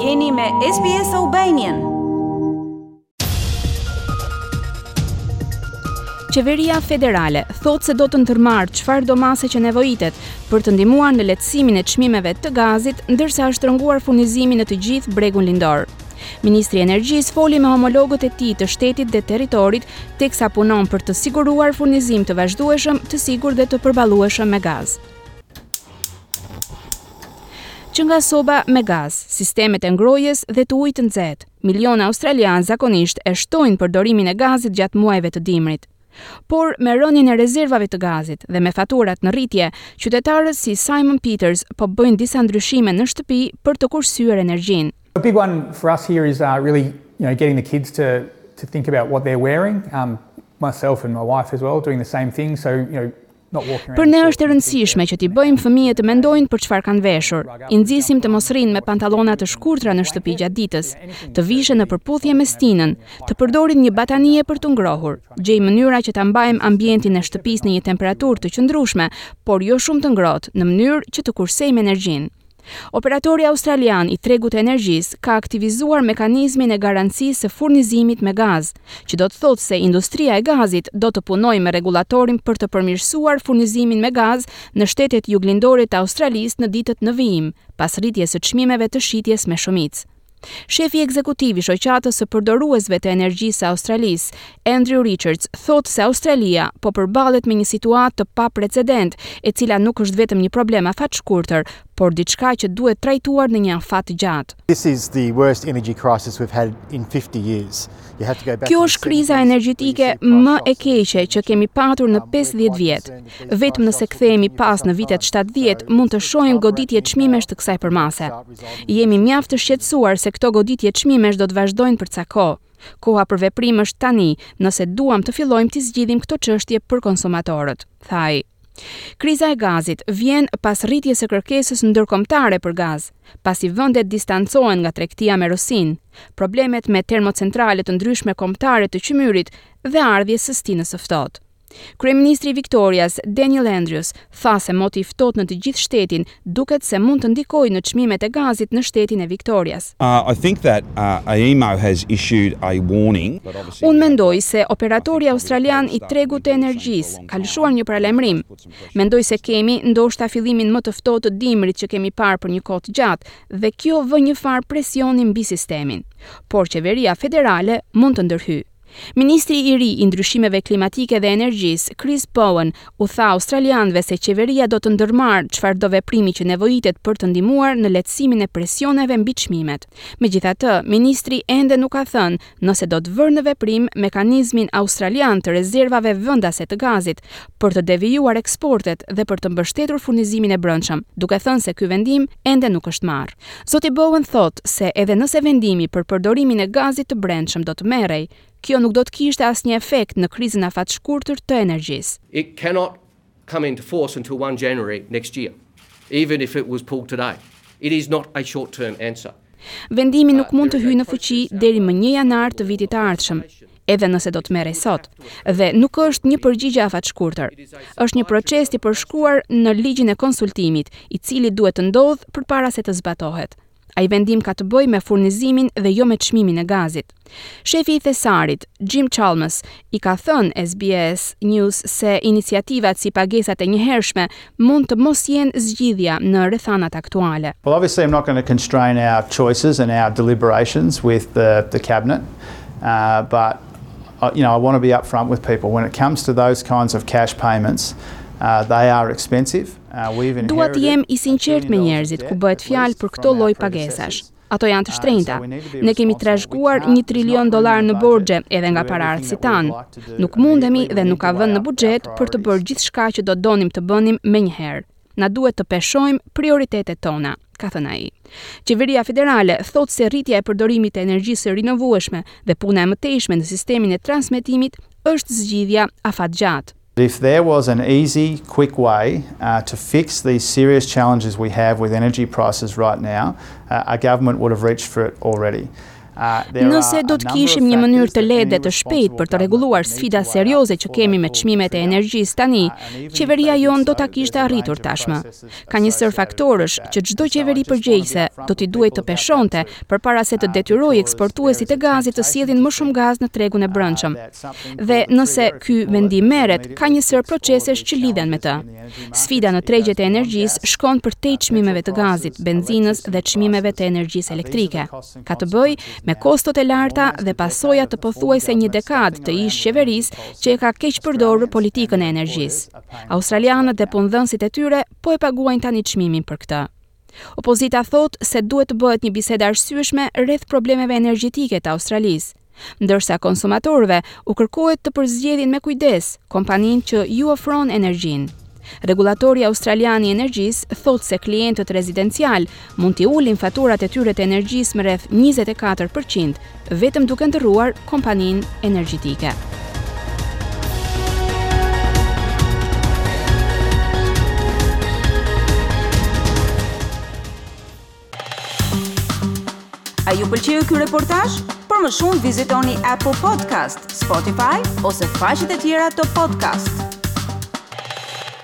Jeni me SBS Albanian. Qeveria federale thotë se do të ndërmarrë çfarëdo mase që nevojitet për të ndihmuar në lehtësimin e çmimeve të gazit, ndërsa është shtrënguar furnizimi në të gjithë bregun lindor. Ministri i Energjisë foli me homologët e tij të shtetit dhe territorit, teksa punon për të siguruar furnizim të vazhdueshëm, të sigurt dhe të përballueshëm me gaz. Që nga soba me gaz, sistemet e ngrohjes dhe të ujit të nxehtë, miliona australianë zakonisht e shtojnë përdorimin e gazit gjatë muajve të dimrit. Por, me rënien e rezervave të gazit dhe me faturat në rritje, qytetarët si Simon Peters po bëjnë disa ndryshime në shtëpi për të kursyer energjinë. A big one for us here is really you know getting the kids to to think about what they're wearing, myself and my wife as well doing the same thing so you know Për ne është e rëndësishme që t'i bëjmë fëmijët të mendojnë për çfarë kanë veshur. I nxisim të mos rrinë me pantallona të shkurtra në shtëpi gjatë ditës, të vishen në përputhje me stinën, të përdorin një batanije për t'u ngrohur. Gjejmë mënyra që ta mbajmë ambientin e shtëpisë në një temperaturë të qëndrueshme, por jo shumë të ngrohtë, në mënyrë që të kursejmë energjinë. Operatori australian i tregut të energjisë ka aktivizuar mekanizmin e garancisë së furnizimit me gaz, që do të thotë se industria e gazit do të punojë me rregullatorin për të përmirësuar furnizimin me gaz në shtetet juglindore të Australisë në ditët në vijim, pas rritjes së çmimeve të shitjes me shumicë. Shefi ekzekutiv i Shoqatës së Përdoruesve të Energjisë së Australisë, Andrew Richards, thotë se Australia po përballet me një situatë të paprecedentë, e cila nuk është vetëm një problem afatshkurtër, por diçka që duhet trajtuar në një afat të gjatë. Kjo është kriza energjetike më e keqe që kemi patur në pesëdhjetë vjet. Vetëm nëse kthehemi pas në vitet shtatëdhjetë, mund të shohim goditje çmimesh të kësaj përmase. Jemi mjaft të shqetësuar se këto goditje çmimesh do të vazhdojnë për ca kohë. Koha për veprim është tani, nëse duam të fillojmë t'i zgjidhim këto çështje për konsumatorët, tha ai. Kriza e gazit vjen pas rritjes së kërkesës ndërkombëtare për gaz, pasi vendet distancohen nga tregtia me Rusinë, problemet me termocentrale të ndryshme kombëtare të qymyrit dhe ardhjes së stinës së ftohtë. Kryeministri i Viktorias, Daniel Andrews, tha se moti i ftohtë në të gjithë shtetin duket se mund të ndikojë në çmimet e gazit në shtetin e Viktorias. Unë mendoj se operatori australian i tregut të energjisë ka lëshuar një paralajmërim. Mendoj se kemi, ndoshta fillimin më të ftohtë të dimrit që kemi parë për një kohë të gjatë dhe kjo vë njëfarë presioni mbi sistemin. Por qeveria federale mund të ndërhyjë. Ministri i ri i Ndryshimeve Klimatike dhe Energjisë, Chris Bowen, u tha australianëve se qeveria do të ndërmarrë çfarëdo veprimi që nevojitet për të ndihmuar në lehtësimin e presioneve mbi çmimet. Megjithatë, ministri ende nuk ka thënë nëse do të vërë në veprim mekanizmin australian të rezervave vendase të gazit, për të devijuar eksportet dhe për të mbështetur furnizimin e brendshëm, duke thënë se ky vendim ende nuk është marrë. Zoti Bowen thotë se edhe nëse vendimi për përdorimin e gazit të brendshëm do të merrej, kjo nuk do të kishte asnjë efekt në krizën afatshkurtër të energjisë. It cannot come into force until one January next year, even if it was pulled today. It is not a short term answer. Vendimi nuk mund të hyjë në fuqi deri më një janar të vitit të ardhshëm, edhe nëse do të merrej sot, dhe nuk është një përgjigje afatshkurtër. Është një proces i përshkruar në Ligjin e Konsultimit, i cili duhet të ndodhë përpara se të zbatohet. Ai vendim ka të bëjë me furnizimin dhe jo me çmimin e gazit. Shefi i Thesarit, Jim Chalmers, i ka thënë SBS News se iniciativat si pagesat e njëhershme mund të mos jenë zgjidhja në rrethanat aktuale. Well obviously I'm not going to constrain our choices and our deliberations with the the cabinet but you know I want to be upfront with people when it comes to those kinds of cash payments they are expensive. Dua të jem i sinqertë me njerëzit ku bëhet fjalë për këto lloj pagesash. Ato janë të shtrenjta. Ne kemi trashëguar një trilion dollarë në borxhe edhe nga paraardhësit tanë. Nuk mundemi dhe nuk ka vend në buxhet për të bërë gjithçka që do të donim të bënim menjëherë. Na duhet të peshojmë prioritetet tona, ka thënë ai. Qeveria federale thotë se rritja e përdorimit të energjisë së rinovueshme dhe puna e mëtejshme në sistemin e transmetimit është zgjidhja afatgjatë. If there was an easy, quick way to fix these serious challenges we have with energy prices right now, our government would have reached for it already. Nëse do të kishim një mënyrë të lehtë dhe të shpejtë për të rregulluar sfida serioze që kemi me çmimet e energjisë tani, qeveria jonë do ta kishte arritur tashmë. Ka një sërë faktorësh që çdo qeveri përgjegjëse do t'i duhej të peshonte përpara se të detyrojë eksportuesit e gazit të sjellin më shumë gaz në tregun e brendshëm. Dhe nëse ky vendim merret, ka një sërë procesesh që lidhen me të. Sfida në tregjet e energjisë shkon përtej çmimeve të gazit, benzinës dhe çmimeve të energjisë elektrike. Ka të bëjë me kostot e larta dhe pasojat të pothuajse një dekadë të ish-qeverisë që e ka keqpërdorur politikën e energjisë. Australianët dhe punëdhënësit e tyre po e paguajnë tani çmimin për këtë. Opozita thotë se duhet të bëhet një bisedë e arsyeshme rreth problemeve energjetike të Australisë, ndërsa konsumatorëve u kërkohet të përzgjedhin me kujdes kompaninë që ju ofron energjinë. Rregullatori australian i energjisë thotë se klientët rezidencialë mund t'i ulin faturat e tyre të energjisë me rreth njëzet e katër për qind vetëm duke ndërruar kompaninë energjetike. A ju pëlqeu ky reportazh? Për më shumë vizitoni Apple Podcast, Spotify ose faqet e tjera të podcast.